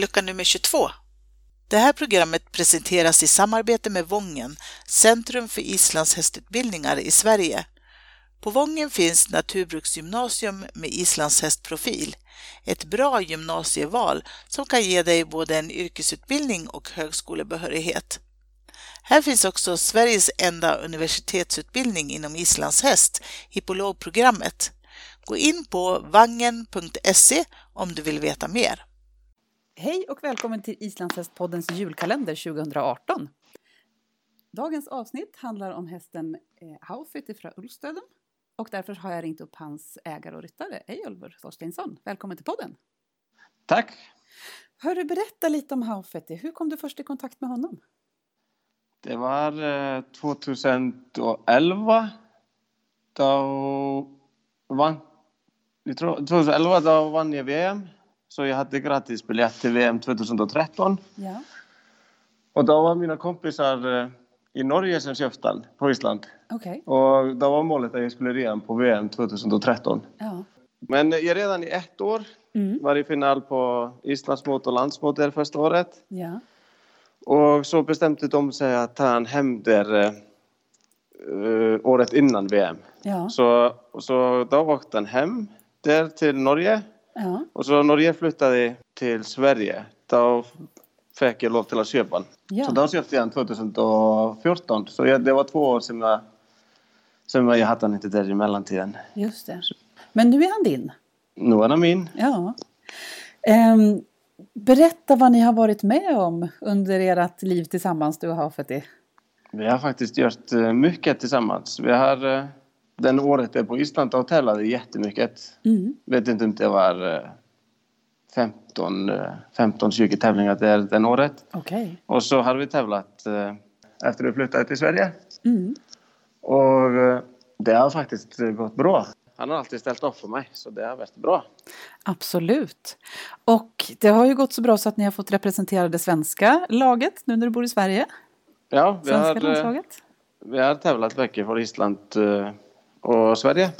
lucka nummer 22. Det här programmet presenteras i samarbete med Vången, Centrum för islandshästutbildningar i Sverige. På Vången finns naturbruksgymnasium med islandshästprofil. Ett bra gymnasieval som kan ge dig både en yrkesutbildning och högskolebehörighet. Här finns också Sveriges enda universitetsutbildning inom islandshäst, hippologprogrammet. Gå in på vangen.se om du vill veta mer. Hej och välkommen till Islandshästpoddens julkalender 2018. Dagens avsnitt handlar om hästen eh, Haufit från Ulfstöden och därför har jag ringt upp hans ägare och ryttare Eyjolfur Thorsteinsson. Välkommen till podden! Tack! Hörru, berätta lite om Haufetti. Hur kom du först i kontakt med honom? Det var eh, 2011. Då vann, jag tror, 2011 då vann jag VM. Så jag hade gratis biljett till VM 2013. Ja. Och då var mina kompisar eh, i Norge som köpte på Island. Okej. Och då var målet att jag skulle ria på VM 2013. Ja. Men jag redan i ett år Mm. var i final på Islandsmot och landsmot där första året. Ja. Och så bestämde de sig att ta han hem där eh, eh, året innan VM. Ja. Så, så då åkte han hem där till Norge. Ja. Och så Norge flyttade till Sverige. Då fick jag lov till att köpa den. Ja. Så då köpte jag den 2014. Så jag, det var två år som jag, som jag hade den inte där i mellantiden. Just det. Men nu är han din. Nu är den min. Ja. Ehm, berätta vad ni har varit med om under ert liv tillsammans, du och Haufetti. Vi har faktiskt gjort eh, mycket tillsammans. Vi har eh, den året jag på Island tävlade jättemycket. Mm. vet inte om det var eh, 15, eh, 15-20 tävlingar där den året. Okej. Och så har vi tävlat eh, efter vi flyttade till Sverige. Mm. Och eh, det har faktiskt eh, gått bra. Han har alltid ställt upp för mig, så det har varit bra. Absolut. Och det har ju gått så bra så att ni har fått representera det svenska laget nu när du bor i Sverige. Ja, vi Svenska har, eh, landslaget. vi har tävlat mycket för Island eh, och Sverige.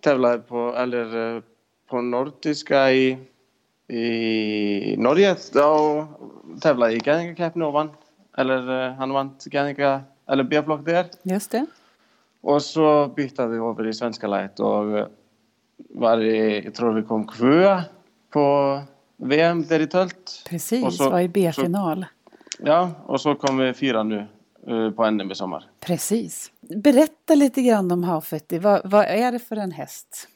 Tävlat på, eller, på nordiska i, i Norge. Då tävlade i Gannika och vann. Eller eh, han vann Gannika, eller B-block där. Just det. Och så bytte vi över i svenska laget och eh, var i, jag tror vi kom kvöa på VM där i Tölt. Precis, Och så- var i B-final. Ja, och så kom vi fyra nu på NM i sommar. Precis. Berätta lite grann om Haufetti. Vad, vad är det för en häst?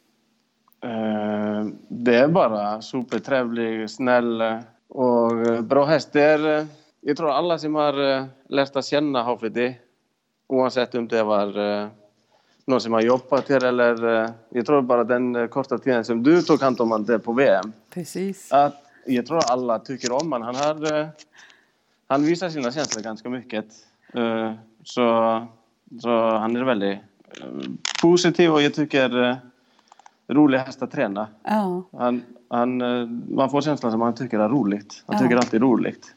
Eh, Det är bara supertrevlig, snäll eh, och eh, bra häst. Det är, eh, jag tror alla som har eh, lärt att känna Hafidi, oavsett om det var eh, någon som har jobbat här eller eh, jag tror bara den eh, korta tiden som du tog hand om där på VM. Precis. Att jag tror alla tycker om han. Han, har, eh, han visar sina känslor ganska mycket. Eh, Så, så han är väldigt eh, positiv och jag tycker eh, rolig häst att träna. Ja, Han, han, man får känslan som han tycker är roligt. Han Ja. tycker alltid är roligt.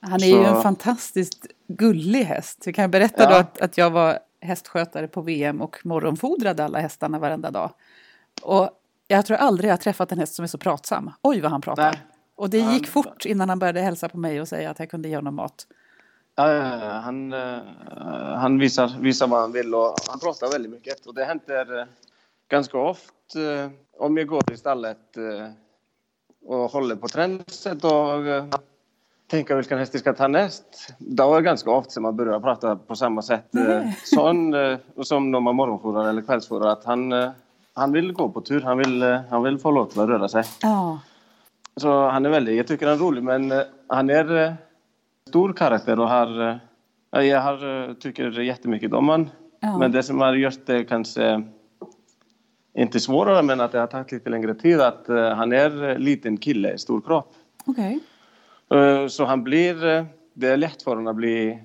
Han är ju Så- en fantastiskt gullig häst. Jag kan berätta Ja. då att, att jag var hästskötare på VM och morgonfodrade alla hästarna varenda dag. Och jag tror aldrig jag har träffat en häst som är så pratsam. Oj vad han pratar. Nej. Och det gick fort innan han började hälsa på mig och säga att jag kunde ge honom mat. Ja, ja, ja, han, eh, han visar, visar vad han vill och han pratar väldigt mycket. Och det händer eh, ganska ofta eh, om jag går i stallet och håller på tränset och tänker vilken häst jag ska ta näst. Då är det ganska ofta som man börjar prata på samma sätt sån, som när man morgonfodrar eller kvällsfodrar. Att han, han vill gå på tur, han vill, han vill få att röra sig. Ja, Så han är väldigt, jag tycker han är rolig men han är stor karaktär och har, eh, ja, jag har, eh, tycker jättemycket om han. Ja. Men det som har gjort det kanske inte svårare men att det har tagit lite längre tid att eh, han är liten kille, stor kropp. okej. Eh, Så han blir, det är lätt för honom att bli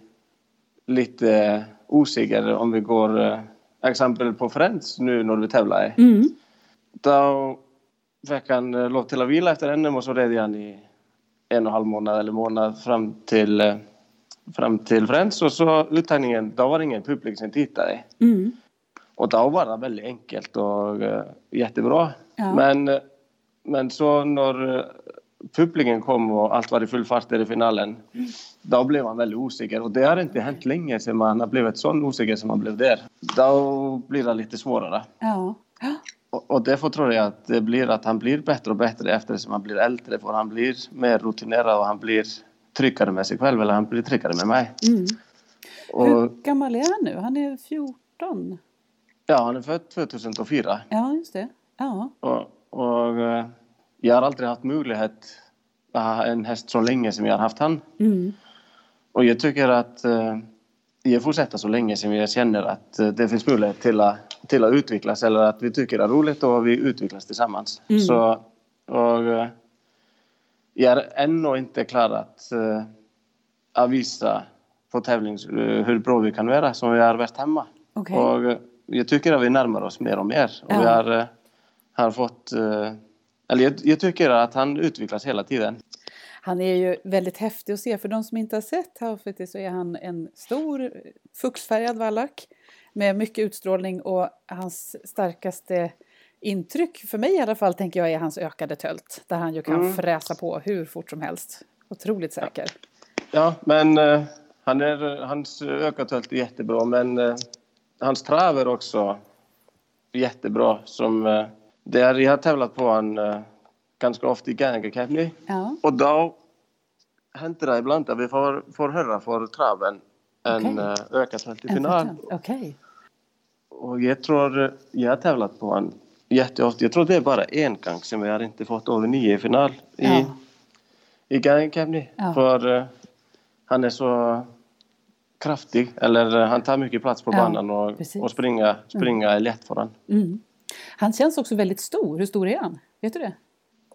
lite osäker om vi går exempel på Friends nu när vi tävlar. Mm. Då fick han lov till att vila efter NM och så red han i en och en halv månad eller månad fram till, eh, fram till Friends och så uttagningen, då var det ingen publik som tittade. Mm. Och då var det väldigt enkelt och eh, jättebra. Ja. Men, men så när, eh, publiken kom och allt var i full fart i finalen, då blev han väldigt osäker. Och det har inte hänt länge sedan man har blivit så osäker som man blev där. Då blir det lite svårare. Ja. Och, därför tror jag att det blir att han blir bättre och bättre eftersom han blir äldre. För han blir mer rutinerad och han blir tryggare med sig själv eller han blir tryggare med mig. Mm. Och, Hur gammal är han nu? Han är 14. ja, han är född 2004. Ja, just det. Ja. Och, och eh, jag har aldrig haft möjlighet att ha en häst så länge som jag har haft han. Mm. Och jag tycker att jag fortsätter så länge som jag känner att eh, det finns möjlighet till att, till att utvecklas eller att vi tycker det är roligt och vi utvecklas tillsammans. Mm. Så, och, eh, jag är ännu inte klar att, eh, att visa på tävling hur bra vi kan vara som vi har varit hemma. Okej. Och jag tycker att vi närmar oss mer och mer. Och Ja. vi har, har fått... Eller jag, jag tycker att han utvecklas hela tiden. Han är ju väldigt häftig att se. För de som inte har sett Haufeti så är han en stor fuchsfärgad vallack med mycket utstrålning och hans starkaste intryck, för mig i alla fall, tänker jag är hans ökade tölt. Där han ju kan Mm. fräsa på hur fort som helst. Otroligt säker. Ja, men eh, han är, hans ökatölt är jättebra, men eh, hans trav är också jättebra. Som, eh, där jag har tävlat på han eh, ganska ofta i Academy. Ja, Och då händer det ibland att vi får, får höra för traven en okay. ökatölt i en final. förtönt. Okej. Och jag tror, eh, jag har tävlat på han jätteofta. Jag tror det är bara en gång som jag har inte fått över nio i final i, Ja. i Academy. Ja. För eh, han är så kraftig, eller eh, han tar mycket plats på Ja, banan och, precis. och springa, springa är lätt för han. Mm. Han känns också väldigt stor. Hur stor är han? Vet du det?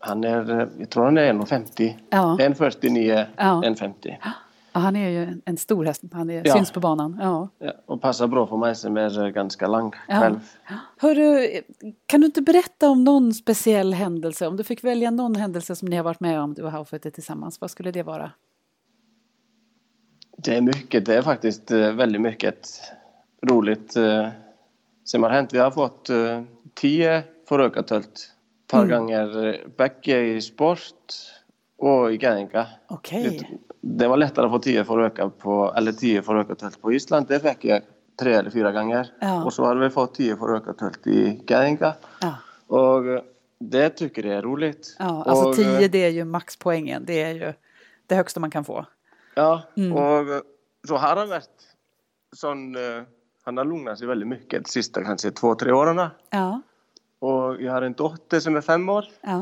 Han är, jag tror han är 1,50. Ja. 1,49, Ja. 1,50. Ja, han är ju en, stor häst. Han är, Ja. syns på banan. Ja. Ja, och passar bra för mig som är ganska lång Ja. själv. Hörru, kan du inte berätta om någon speciell händelse? Om du fick välja någon händelse som ni har varit med om, du och Haufete tillsammans, vad skulle det vara? Det är mycket, det är faktiskt eh, väldigt mycket roligt eh, som har hänt. Vi har fått eh, tio förökartölt ett par Mm. gånger, bägge i sport och i Gänka. Okej. Det var lättare att få tio förökar på, eller tio förökartölt på Island. Det fick jag tre eller fyra gånger. Ja. Och så har vi fått tio förökartölt i Gänka. Ja. Och det tycker jag är roligt. Ja, alltså och, 10 det är ju maxpoängen. Det är ju det högsta man kan få. Ja, Mm. och så har han varit sån, eh, han har lugnat sig väldigt mycket de sista kanske två, tre åren. Ja, og ég har einn dótti sem er fem ár Já.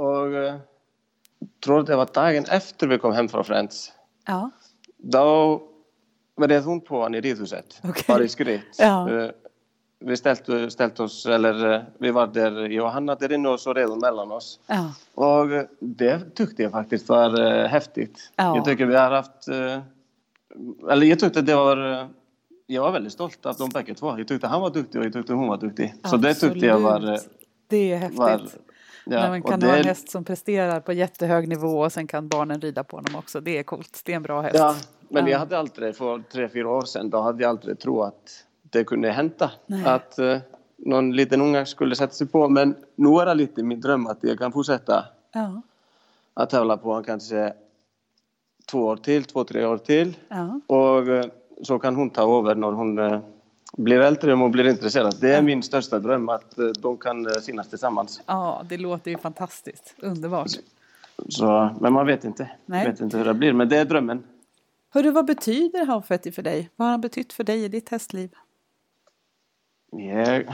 og eh, uh, tróður þetta var daginn eftir við komum heim frá Friends Já. þá verðið hún på hann í Ríðhúsett okay. bara í skritt uh, við steltum stelt oss eller, uh, við var der, ég og hann að der innu og svo reyðum mellan oss Já. og það tukti ég faktisk, það var heftigt ég tukti við að haft Eller, ég tökti að það var Jag var väldigt stolt av dem bägge två. Jag tyckte han var duktig och jag tyckte hon var duktig. Så det tyckte jag var... eh, Absolut. Det är häftigt. var ja, När man kan det, ha en häst som presterar på jättehög nivå och sen kan barnen rida på honom också. Det är coolt. Det är en bra häst. Ja, men Ja. jag hade aldrig, för tre, fyra år sedan, då hade jag aldrig trott att det kunde hända. Nej. Att eh, någon liten unga skulle sätta sig på. Men nu är det lite min dröm att jag kan fortsätta Ja, att tävla på honom kanske två år till, två, tre år till. Och eh, så kan hon ta över när hon eh, blir äldre och blir intresserad. Det är min största dröm att eh, de kan eh, synas tillsammans. ja, det låter ju fantastiskt. Underbart. Så, men man vet inte. Nej. vet inte hur det blir, men det är drömmen. Hörru, vad betyder Haufetti för dig? Vad har han betytt för dig i ditt hästliv? Jag,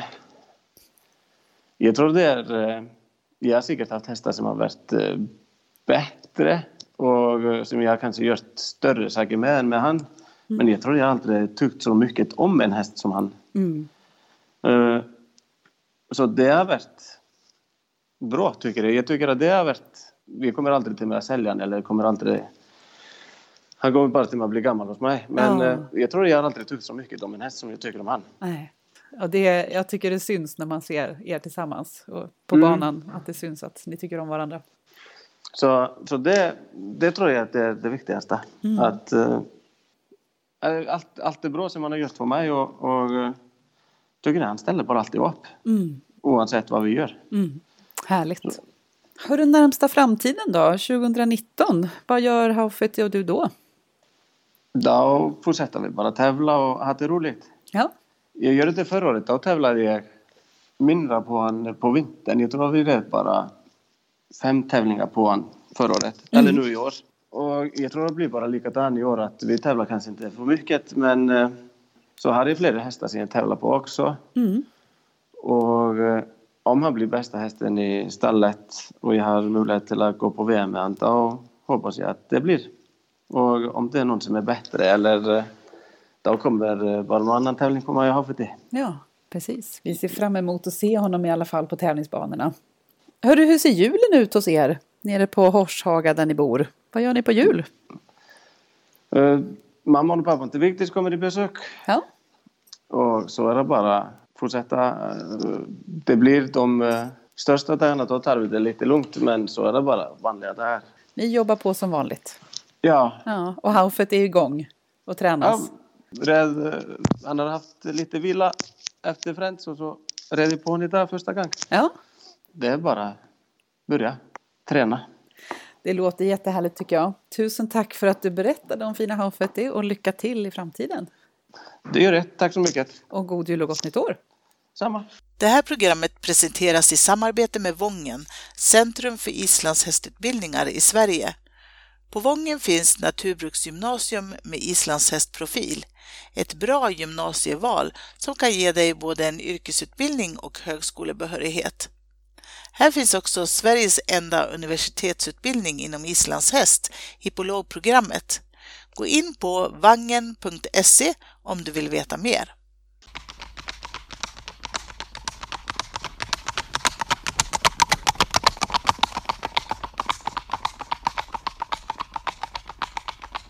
jag tror det är... Jag har säkert haft hästar som har varit bättre och som jag kanske gjort större saker med än med han. Men jag tror jag aldrig tyckt så mycket om en häst som han. Mm. Eh, Så det har varit bra tycker jag. Jag tycker att det har varit... Vi kommer aldrig till med att sälja den eller kommer aldrig... Han kommer bara till med att bli gammal hos mig. Men Ja. eh, jag tror jag har aldrig tyckt så mycket om en häst som jag tycker om han. Nej. Ja, det, jag tycker det syns när man ser er tillsammans på Mm. banan att det syns att ni tycker om varandra. Så, så det, det tror jag att det är det viktigaste. Mm. Att eh, allt, allt är bra som han har gjort för mig och, och eh, tycker han ställer bara alltid upp. Mm. Oavsett vad vi gör. Mm. Härligt. Hör du närmsta framtiden då, 2019? Vad gör Haufetti och du då? Då fortsätter vi bara tävla och ha det roligt. Ja, Jag gjorde det förra året. Då tävlade jag mindre på han på vintern. Jag tror vi red bara fem tävlingar på han förra året. Eller nu i år. Och jag tror det blir bara likadant i år. Att vi tävlar kanske inte för mycket. Men eh, så har jag flera hästar som jag tävlar på också. mm. Och eh, om han blir bästa hästen i stallet och jag har möjlighet till att gå på VM med han, då hoppas jag att det blir. Och om det är någon som är bättre eller eh, då kommer bara någon annan tävling på mig jag har för det. ja, precis. Vi ser fram emot att se honom i alla fall på tävlingsbanorna. Hörru, hur ser julen ut hos er? Nere på Horshaga där ni bor. Vad gör ni på jul? Eh, mamman och pappan till Vigdis kommer i besök Ja, och så är det bara fortsätta. Eh, Det blir de eh, största dagarna, då tar vi det lite lugnt men så är det bara vanliga dagar. ni jobbar på som vanligt. Ja, Ja, och Haufet är igång och Ja, tränas. red, eh, han har haft lite vila efter Friends och så red på honom idag första gången. Ja, Det är bara börja träna. det låter jättehärligt tycker jag. Tusen tack för att du berättade om fina Haufetti och lycka till i framtiden. Det gör det. Tack så mycket. Och god jul och gott nytt år! Samma. Det här programmet presenteras i samarbete med Vången, Centrum för islandshästutbildningar i Sverige. På Vången finns Naturbruksgymnasium med islandshästprofil. Ett bra gymnasieval som kan ge dig både en yrkesutbildning och högskolebehörighet. Här finns också Sveriges enda universitetsutbildning inom islandshäst, hippologprogrammet. Gå in på vangen.se om du vill veta mer.